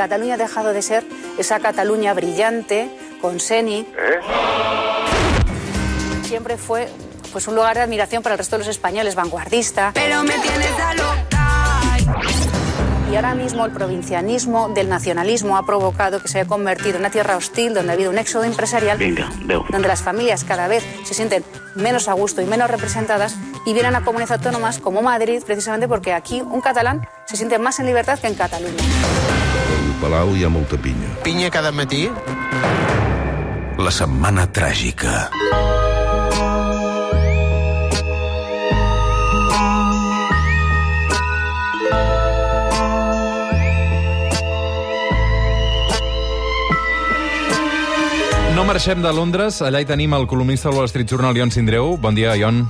Cataluña ha dejado de ser esa Cataluña brillante, con Seni. Siempre fue pues, un lugar de admiración para el resto de los españoles, vanguardista. Pero me tienes a loca. Y ahora mismo el provincianismo del nacionalismo ha provocado que se haya convertido en una tierra hostil donde ha habido un éxodo empresarial, veu. donde las familias cada vez se sienten menos a gusto y menos representadas y vienen a comunidades autónomas como Madrid precisamente porque aquí un catalán se siente más en libertad que en Cataluña. Al Palau hi ha molta pinya. Pinya cada matí? La setmana tràgica. No marxem de Londres, allà hi tenim el columnista del Wall Street Journal, Ion Sindreu. Bon dia, Ion.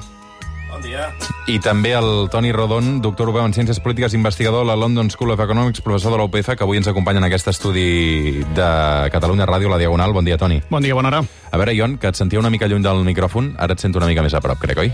I també el Toni Rodon, doctor europeu en Ciències Polítiques, investigador a la London School of Economics, professor de la UPF, que avui ens acompanya en aquest estudi de Catalunya Ràdio, la Diagonal. Bon dia, Toni. Bon dia, bona hora. A veure, Ion, que et sentia una mica lluny del micròfon, ara et sento una mica més a prop, crec, oi?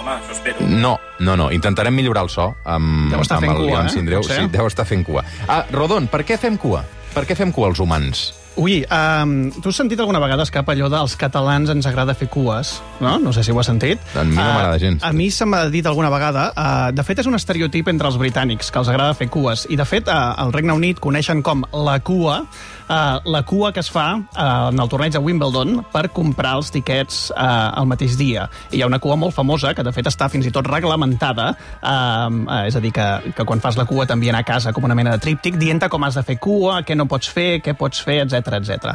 Home, això espero. No, no, no. Intentarem millorar el so amb, Deu estar amb fent el cua, Ion eh? Sindreu. Sí, deu estar fent cua. Ah, Rodon, per què fem cua? Per què fem cua els humans? Ui, um, tu has sentit alguna vegada escap allò dels catalans ens agrada fer cues, no? No sé si ho has sentit. A mi no Ah, m'agrada gens. A mi se m'ha dit alguna vegada. Uh, de fet, és un estereotip entre els britànics, que els agrada fer cues. I, de fet, uh, al Regne Unit coneixen com la cua uh, la cua que es fa uh, en el torneig de Wimbledon per comprar els tiquets uh, el mateix dia. I hi ha una cua molt famosa, que de fet està fins i tot reglamentada, uh, uh, és a dir, que, que quan fas la cua t'envien a casa com una mena de tríptic, dient com has de fer cua, què no pots fer, què pots fer, etc etc.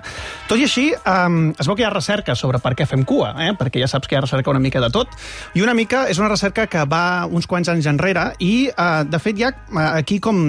Tot i així, um, es veu que hi ha recerca sobre per què fem cua, eh? perquè ja saps que hi ha recerca una mica de tot, i una mica és una recerca que va uns quants anys enrere, i uh, de fet hi ha uh, aquí com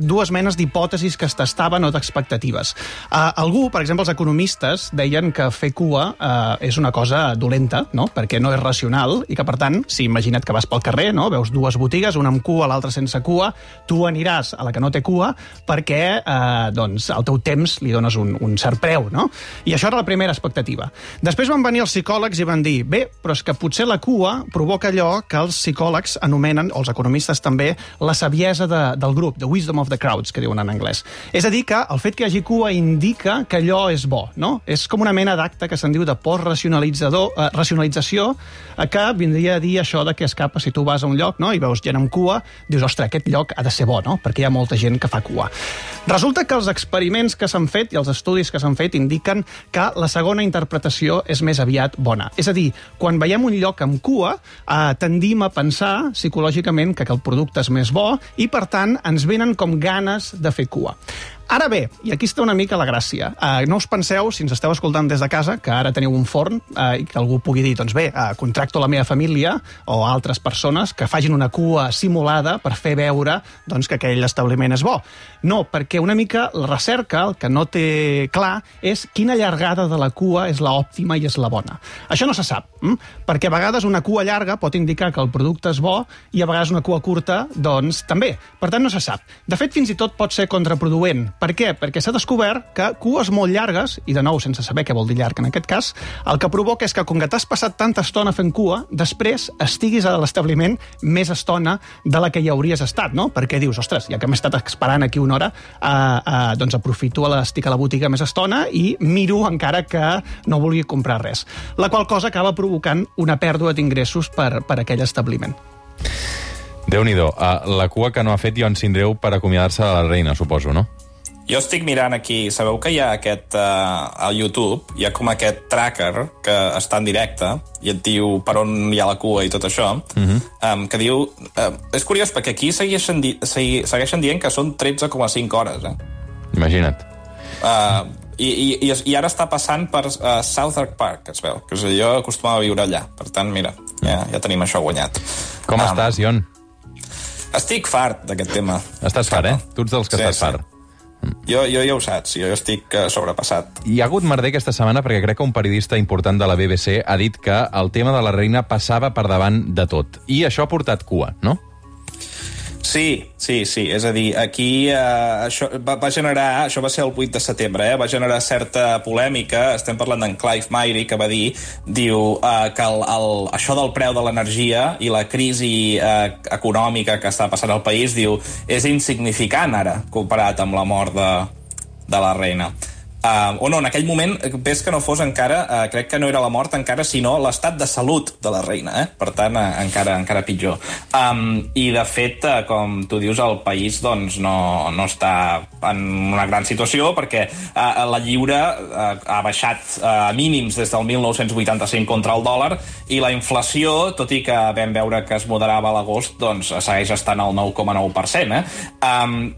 dues menes d'hipòtesis que es testaven o d'expectatives. Uh, algú, per exemple, els economistes, deien que fer cua uh, és una cosa dolenta, no? perquè no és racional, i que, per tant, si imagina't que vas pel carrer, no? veus dues botigues, una amb cua, l'altra sense cua, tu aniràs a la que no té cua perquè uh, doncs, al teu temps li dones un, un cert preu. No? I això era la primera expectativa. Després van venir els psicòlegs i van dir bé, però és que potser la cua provoca allò que els psicòlegs anomenen, o els economistes també, la saviesa de, del grup, the wisdom of the crowds, que diuen en anglès. És a dir, que el fet que hi hagi cua indica que allò és bo, no? És com una mena d'acte que se'n diu de post-racionalitzador, eh, racionalització, eh, que vindria a dir això de que escapa si tu vas a un lloc no? i veus gent amb cua, dius, ostres, aquest lloc ha de ser bo, no? Perquè hi ha molta gent que fa cua. Resulta que els experiments que s'han fet i els estudis que s'han fet indiquen que la segona interpretació és més aviat bona. És a dir, quan veiem un lloc amb cua, eh, tendim a pensar psicològicament que, que el producte és més bo i, per tant, ens venen com ganes de fer cua. Ara bé, i aquí està una mica la gràcia, uh, no us penseu, si ens esteu escoltant des de casa, que ara teniu un forn uh, i que algú pugui dir, doncs bé, uh, contracto la meva família o altres persones que fagin una cua simulada per fer veure doncs, que aquell establiment és bo. No, perquè una mica la recerca, el que no té clar, és quina llargada de la cua és la òptima i és la bona. Això no se sap, hm? perquè a vegades una cua llarga pot indicar que el producte és bo i a vegades una cua curta, doncs, també. Per tant, no se sap. De fet, fins i tot pot ser contraproduent. Per què? Perquè s'ha descobert que cues molt llargues, i de nou sense saber què vol dir llarg en aquest cas, el que provoca és que com que t'has passat tanta estona fent cua, després estiguis a l'establiment més estona de la que hi hauries estat, no? Perquè dius, ostres, ja que m'he estat esperant aquí una hora, eh, eh, doncs aprofito a l'estic a la botiga més estona i miro encara que no vulgui comprar res. La qual cosa acaba provocant una pèrdua d'ingressos per, per aquell establiment. Déu-n'hi-do. Uh, la cua que no ha fet Ion Sindreu per acomiadar-se de la reina, suposo, no? Jo estic mirant aquí, sabeu que hi ha aquest, uh, al YouTube, hi ha com aquest tracker que està en directe i et diu per on hi ha la cua i tot això, uh -huh. um, que diu... Uh, és curiós perquè aquí segueixen, di segui, segueixen dient que són 13,5 hores, eh? Imagina't. Uh, i, i, i, ara està passant per uh, Southwark Park, es veu, que és jo acostumava a viure allà. Per tant, mira, ja, ja tenim això guanyat. Com Um, estàs, Ion? Estic fart d'aquest tema. Estàs fart, eh? Tu ets dels que Sí, estàs sí. fart. Jo, jo ja ho saps, jo estic uh, sobrepassat. Hi ha hagut merder aquesta setmana perquè crec que un periodista important de la BBC ha dit que el tema de la reina passava per davant de tot. I això ha portat cua, no? Sí, sí, sí. És a dir, aquí eh, això va, va generar, això va ser el 8 de setembre, eh, va generar certa polèmica. Estem parlant d'en Clive Myrie, que va dir, diu eh, que el, el, això del preu de l'energia i la crisi eh, econòmica que està passant al país, diu, és insignificant ara, comparat amb la mort de, de la reina. Uh, o no, en aquell moment, ves que no fos encara, uh, crec que no era la mort encara, sinó l'estat de salut de la reina, eh? per tant, uh, encara, encara pitjor. Um, I, de fet, uh, com tu dius, el país doncs, no, no està en una gran situació perquè uh, la lliure uh, ha baixat a uh, mínims des del 1985 contra el dòlar i la inflació, tot i que vam veure que es moderava a l'agost, doncs segueix estant al 9,9%. Eh? Um,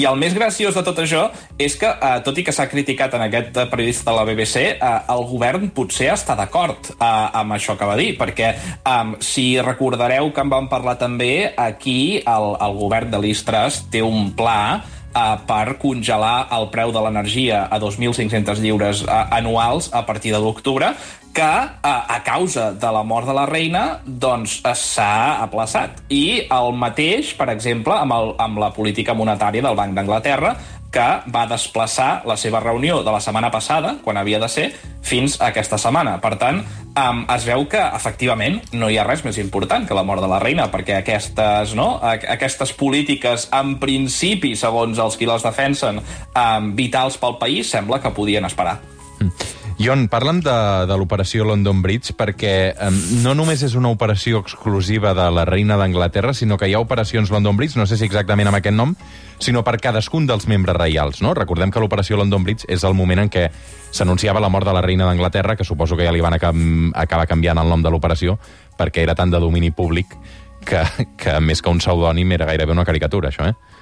I el més graciós de tot això és que, uh, tot i que s'ha criticat publicat en aquest periodista de la BBC, eh, el govern potser està d'acord eh, amb això que va dir, perquè eh, si recordareu que en vam parlar també, aquí el, el govern de l'Istres té un pla uh, per congelar el preu de l'energia a 2.500 lliures uh, anuals a partir de l'octubre, que uh, a causa de la mort de la reina doncs s'ha aplaçat. I el mateix, per exemple, amb, el, amb la política monetària del Banc d'Anglaterra, que va desplaçar la seva reunió de la setmana passada, quan havia de ser, fins a aquesta setmana. Per tant, um, es veu que, efectivament, no hi ha res més important que la mort de la reina, perquè aquestes, no, aquestes polítiques, en principi, segons els qui les defensen, um, vitals pel país, sembla que podien esperar. Mm. Ion, parla'm de, de l'operació London Bridge, perquè um, no només és una operació exclusiva de la reina d'Anglaterra, sinó que hi ha operacions London Bridge, no sé si exactament amb aquest nom, sinó per cadascun dels membres reials. No? Recordem que l'operació London Bridge és el moment en què s'anunciava la mort de la reina d'Anglaterra, que suposo que ja li van acabar canviant el nom de l'operació, perquè era tant de domini públic que, que més que un pseudònim era gairebé una caricatura, això, eh?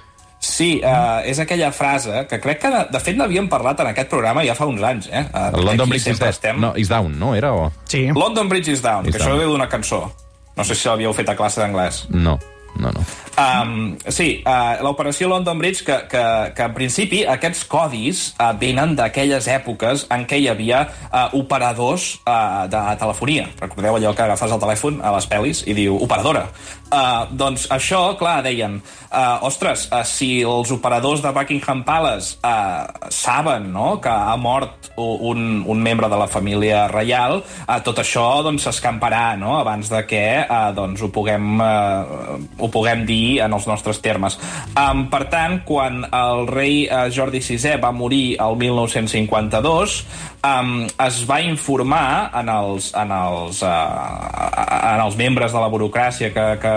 Sí, uh, és aquella frase que crec que, de, de fet, n'havíem parlat en aquest programa ja fa uns anys. Eh? Uh, el London Bridge is, estem... no, is Down, no? Era, o... Sí. London Bridge is Down, is que down. això ve d'una cançó. No sé si l'havíeu fet a classe d'anglès. No, no, no. Um, sí, uh, l'operació London Bridge, que, que, que en principi aquests codis uh, venen d'aquelles èpoques en què hi havia uh, operadors uh, de telefonia. Recordeu allò que agafes el telèfon a les pel·lis i diu operadora. Uh, doncs això, clar, deien, uh, ostres, uh, si els operadors de Buckingham Palace uh, saben no, que ha mort un, un membre de la família reial, uh, tot això doncs s'escamparà no, abans de que uh, doncs, ho, puguem, uh, ho puguem dir en els nostres termes. Um, per tant, quan el rei uh, Jordi VI va morir el 1952, um, es va informar en els, en els, uh, en els membres de la burocràcia que, que,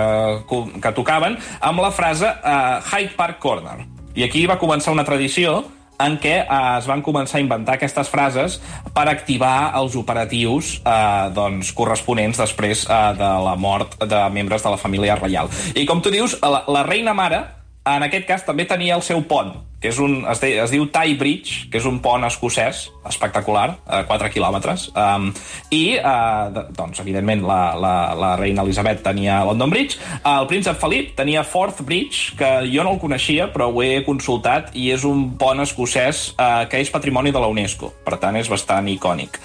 que tocaven amb la frase uh, Hyde Park Corner. I aquí va començar una tradició en què eh, es van començar a inventar aquestes frases per activar els operatius eh, doncs, corresponents després eh, de la mort de membres de la família reial. I com tu dius, la, la reina mare, en aquest cas, també tenia el seu pont, que és un, es, de, es diu Tie Bridge, que és un pont escocès espectacular, a 4 quilòmetres, um, i, uh, doncs, evidentment, la, la, la reina Elisabet tenia London Bridge, el príncep Felip tenia Forth Bridge, que jo no el coneixia, però ho he consultat, i és un pont escocès uh, que és patrimoni de la UNESCO, per tant, és bastant icònic.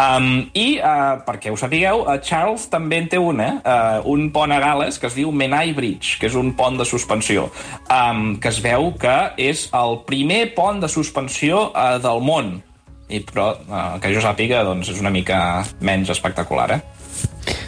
Um, I, uh, perquè ho sapigueu, uh, Charles també en té un, eh? uh, un pont a Gales que es diu Menai Bridge, que és un pont de suspensió, um, que es veu que és el primer pont de suspensió uh, del món. I, però, uh, que jo sàpiga, doncs, és una mica menys espectacular, eh?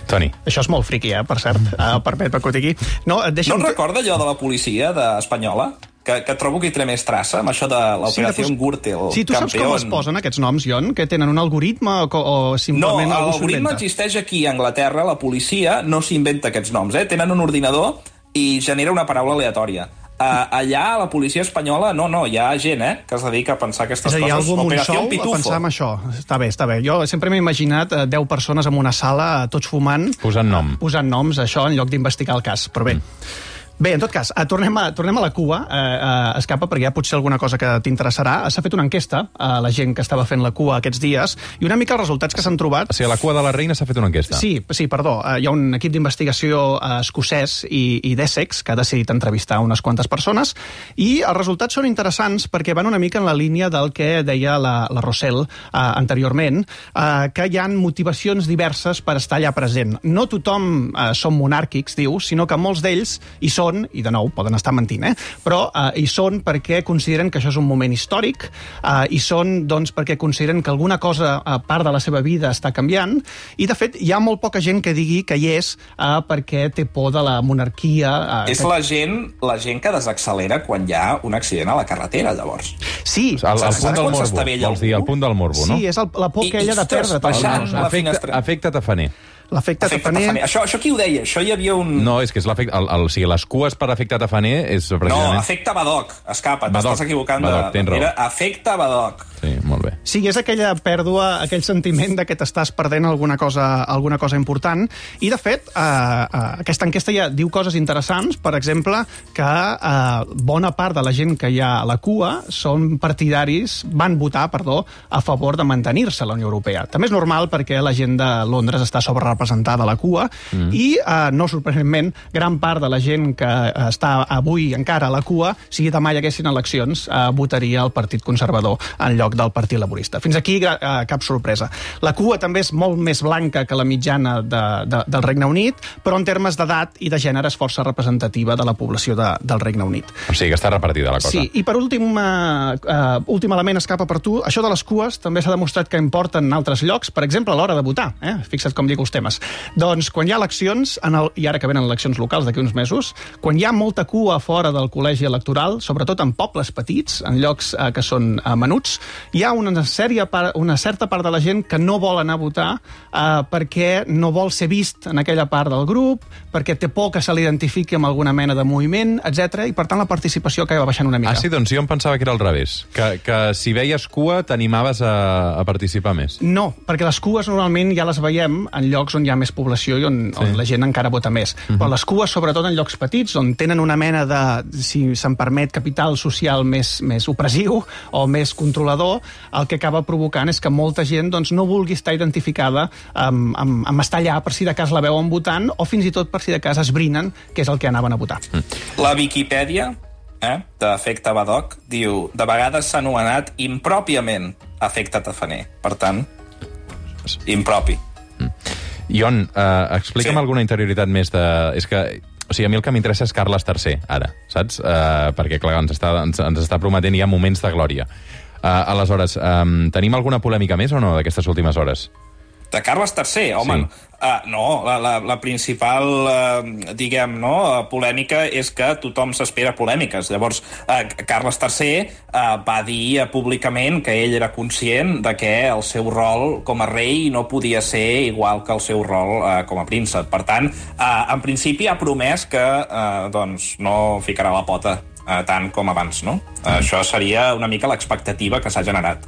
Toni. Això és molt friqui, eh, per cert. Uh, permet que ho digui. No, deixa'm... no et recorda allò de la policia de espanyola? que, que trobo que hi té més traça, amb això de l'operació sí, Gürtel. Sí, tu saps campeón. com es posen aquests noms, Jon? Que tenen un algoritme o, o simplement no, l'algoritme existeix aquí a Anglaterra, la policia no s'inventa aquests noms, eh? Tenen un ordinador i genera una paraula aleatòria. Uh, allà, a la policia espanyola, no, no, hi ha gent eh, que es dedica a pensar aquestes és a dir, coses. Algú Operació Pitufo. a pensar en això. Està bé, està bé. Jo sempre m'he imaginat 10 uh, persones en una sala, tots fumant... Posant nom. Posant noms, això, en lloc d'investigar el cas. Però bé... Mm. Bé, en tot cas, eh, tornem a, tornem a la cua, eh, eh, escapa, perquè hi ha potser alguna cosa que t'interessarà. S'ha fet una enquesta a la gent que estava fent la cua aquests dies, i una mica els resultats que s'han trobat... O sigui, a la cua de la reina s'ha fet una enquesta. Sí, sí, perdó. Eh, hi ha un equip d'investigació eh, escocès i, i d'Essex que ha decidit entrevistar unes quantes persones, i els resultats són interessants perquè van una mica en la línia del que deia la, la Rossell eh, anteriorment, eh, que hi han motivacions diverses per estar allà present. No tothom eh, són monàrquics, diu, sinó que molts d'ells hi són són, i de nou, poden estar mentint, eh? però eh, hi són perquè consideren que això és un moment històric, eh, hi són doncs, perquè consideren que alguna cosa, a part de la seva vida, està canviant, i de fet hi ha molt poca gent que digui que hi és eh, perquè té por de la monarquia. Eh, És que... la gent, la gent que desaccelera quan hi ha un accident a la carretera, llavors. Sí, El, el punt del morbo, vols dir, el punt del morbo, no? sí, és el, la por I- aquella de perdre. finestra. efecte tafaner. L'efecte Efecte tafaner... tafaner. Això, això qui ho deia? Això hi havia un... No, és que és l'efecte... El, el, o sigui, les cues per efecte tafaner és no precisament... efecte Badoc. Escapa't, Badoc. t'estàs equivocant. Badoc, de... tens raó. Era efecte Badoc. Sí, molt bé. Sí, és aquella pèrdua, aquell sentiment de que t'estàs perdent alguna cosa, alguna cosa important. I, de fet, eh, eh, aquesta enquesta ja diu coses interessants. Per exemple, que eh, bona part de la gent que hi ha a la cua són partidaris, van votar, perdó, a favor de mantenir-se a la Unió Europea. També és normal perquè la gent de Londres està sobrerepresentada a la cua mm. i, eh, no sorprenentment, gran part de la gent que eh, està avui encara a la cua, si demà hi haguessin eleccions, eh, votaria el Partit Conservador en lloc del Partit Laborista. Fins aquí eh, cap sorpresa. La cua també és molt més blanca que la mitjana de, de, del Regne Unit, però en termes d'edat i de gènere és força representativa de la població de, del Regne Unit. O sigui, que està repartida la cosa. Sí, i per últim, uh, uh, últim element escapa per tu, això de les cues també s'ha demostrat que importen en altres llocs, per exemple, a l'hora de votar. Eh? Fixa't com dic els temes. Doncs quan hi ha eleccions, en el, i ara que venen eleccions locals d'aquí uns mesos, quan hi ha molta cua fora del col·legi electoral, sobretot en pobles petits, en llocs uh, que són uh, menuts, hi ha una, sèrie una certa part de la gent que no vol anar a votar uh, perquè no vol ser vist en aquella part del grup, perquè té por que se l'identifiqui amb alguna mena de moviment, etc i per tant la participació acaba baixant una mica. Ah, sí, doncs jo em pensava que era al revés. Que, que si veies cua t'animaves a, a participar més. No, perquè les cues normalment ja les veiem en llocs on hi ha més població i on, sí. on la gent encara vota més. Uh -huh. Però les cues, sobretot en llocs petits, on tenen una mena de, si se'n permet, capital social més, més opressiu o més controlador, el que acaba provocant és que molta gent doncs, no vulgui estar identificada amb, amb, amb estar allà per si de cas la veuen votant o fins i tot per si de cas esbrinen què és el que anaven a votar. La Viquipèdia eh, d'efecte Badoc diu de vegades s'ha anomenat impròpiament efecte tafaner. Per tant, impropi. Ion, uh, explica'm Sí. alguna interioritat més de... És que, o sigui, a mi el que m'interessa és Carles III, ara, saps? Uh, perquè, clar, ens està, ens, ens està prometent ja moments de glòria. Uh, aleshores, um, tenim alguna polèmica més o no d'aquestes últimes hores? De Carles III, home, Sí. uh, no, la, la, la principal, uh, diguem, no, uh, polèmica és que tothom s'espera polèmiques. Llavors, uh, Carles III uh, va dir uh, públicament que ell era conscient de que el seu rol com a rei no podia ser igual que el seu rol uh, com a príncep. Per tant, uh, en principi ha promès que uh, doncs, no ficarà la pota uh, tant com abans, no? Uh, això seria una mica l'expectativa que s'ha generat.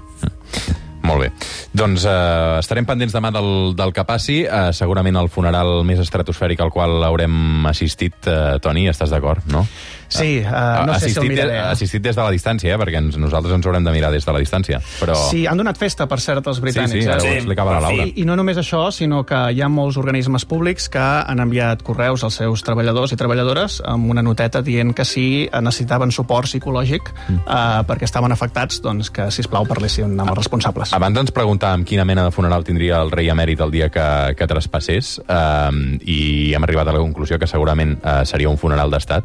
Molt bé. Doncs eh, estarem pendents demà del, del que passi. Eh, segurament el funeral més estratosfèric al qual haurem assistit. Eh, Toni, estàs d'acord, no? Sí, uh, no sé si el assistit, miraré. eh? assistit des de la distància, eh? perquè ens, nosaltres ens haurem de mirar des de la distància. Però... Sí, han donat festa, per cert, els sí, britànics. sí, ara eh? ho Sí, explicava la per fi. Laura. I, I no només això, sinó que hi ha molts organismes públics que han enviat correus als seus treballadors i treballadores amb una noteta dient que si necessitaven suport psicològic Mm. eh, perquè estaven afectats, doncs que, si plau parlessin amb els responsables. Abans ens preguntàvem quina mena de funeral tindria el rei emèrit el dia que, que traspassés um, i hem arribat a la conclusió que segurament uh, seria un funeral d'estat.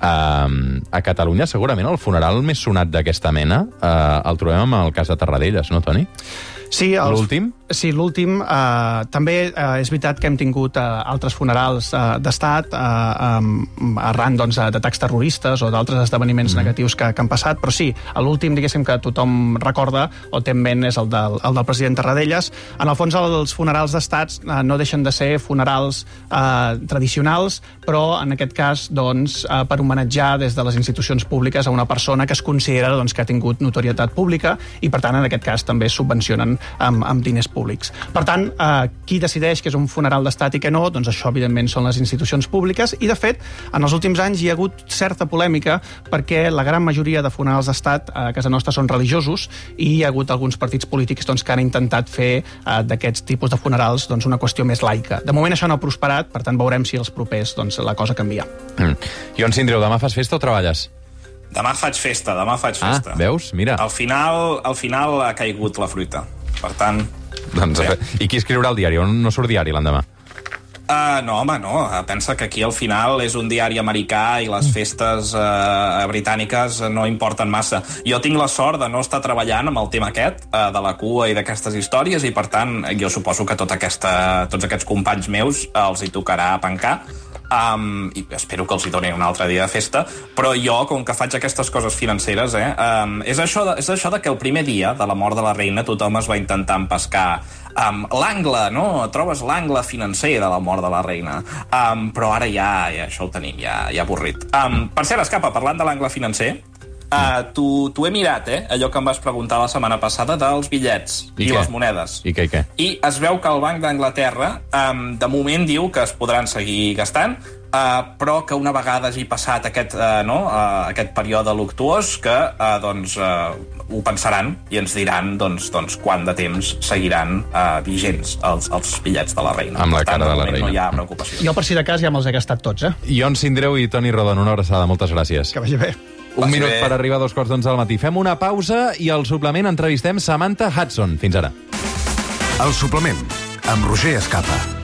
Um, a Catalunya segurament el funeral més sonat d'aquesta mena uh, el trobem amb el cas de Tarradellas, no, Toni? Sí, els- L'últim? Sí, l'últim. Eh, també eh, és veritat que hem tingut eh, altres funerals eh, d'estat eh, um, arran doncs, d'atacs terroristes o d'altres esdeveniments mm. negatius que, que han passat, però sí, l'últim, diguéssim, que tothom recorda o té en ment és el del, el del president Tarradellas. En el fons, els funerals d'estats eh, no deixen de ser funerals eh, tradicionals, però en aquest cas doncs, eh, per homenatjar des de les institucions públiques a una persona que es considera doncs, que ha tingut notorietat pública i, per tant, en aquest cas també subvencionen amb, amb diners públics. Per tant, eh, qui decideix que és un funeral d'estat i que no, doncs això, evidentment, són les institucions públiques i, de fet, en els últims anys hi ha hagut certa polèmica perquè la gran majoria de funerals d'estat a casa nostra són religiosos i hi ha hagut alguns partits polítics doncs, que han intentat fer eh, d'aquests tipus de funerals doncs, una qüestió més laica. De moment això no ha prosperat, per tant veurem si els propers doncs, la cosa canvia. Mm. Ion Sindreu, demà fas festa o treballes? Demà faig festa, demà faig Ah, festa. veus? Mira. Al final, al final ha caigut la fruita. Per tant, Doncs, Bé. I qui escriurà el diari? On no surt diari l'endemà? Uh, no, home, no. Uh, pensa que aquí al final és un diari americà i les festes uh, britàniques no importen massa. Jo tinc la sort de no estar treballant amb el tema aquest, uh, de la cua i d'aquestes històries, i per tant jo suposo que tota aquesta, tots aquests companys meus uh, els hi tocarà pencar. Um, i espero que els hi doni un altre dia de festa, però jo, com que faig aquestes coses financeres, eh, um, és, això de, és això de que el primer dia de la mort de la reina tothom es va intentar empescar um, l'angle, no? Trobes l'angle financer de la mort de la reina. Um, però ara ja, ja això ho tenim, ja, ja avorrit. Um, per cert, Escapa, parlant de l'angle financer, uh, t'ho he mirat, eh? Allò que em vas preguntar la setmana passada dels bitllets I i, què? les monedes. I què, i què? I es veu que el Banc d'Anglaterra um, de moment diu que es podran seguir gastant, uh, però que una vegada hagi passat aquest, uh, no, uh, aquest període luctuós, que uh, doncs, uh, ho pensaran i ens diran doncs, doncs, quant de temps seguiran uh, vigents els, els bitllets de la reina. Amb la tant, cara de la reina. No hi ha preocupació. Jo, per si de cas, ja me'ls he gastat tots, eh? Ion Sindreu i Toni Rodon, una abraçada. Moltes gràcies. Que vagi bé. Un Vagi minut bé. per arribar a dos quarts d'onze del matí. Fem una pausa i al suplement entrevistem Samantha Hudson. Fins ara. El suplement, amb Roger Escapa.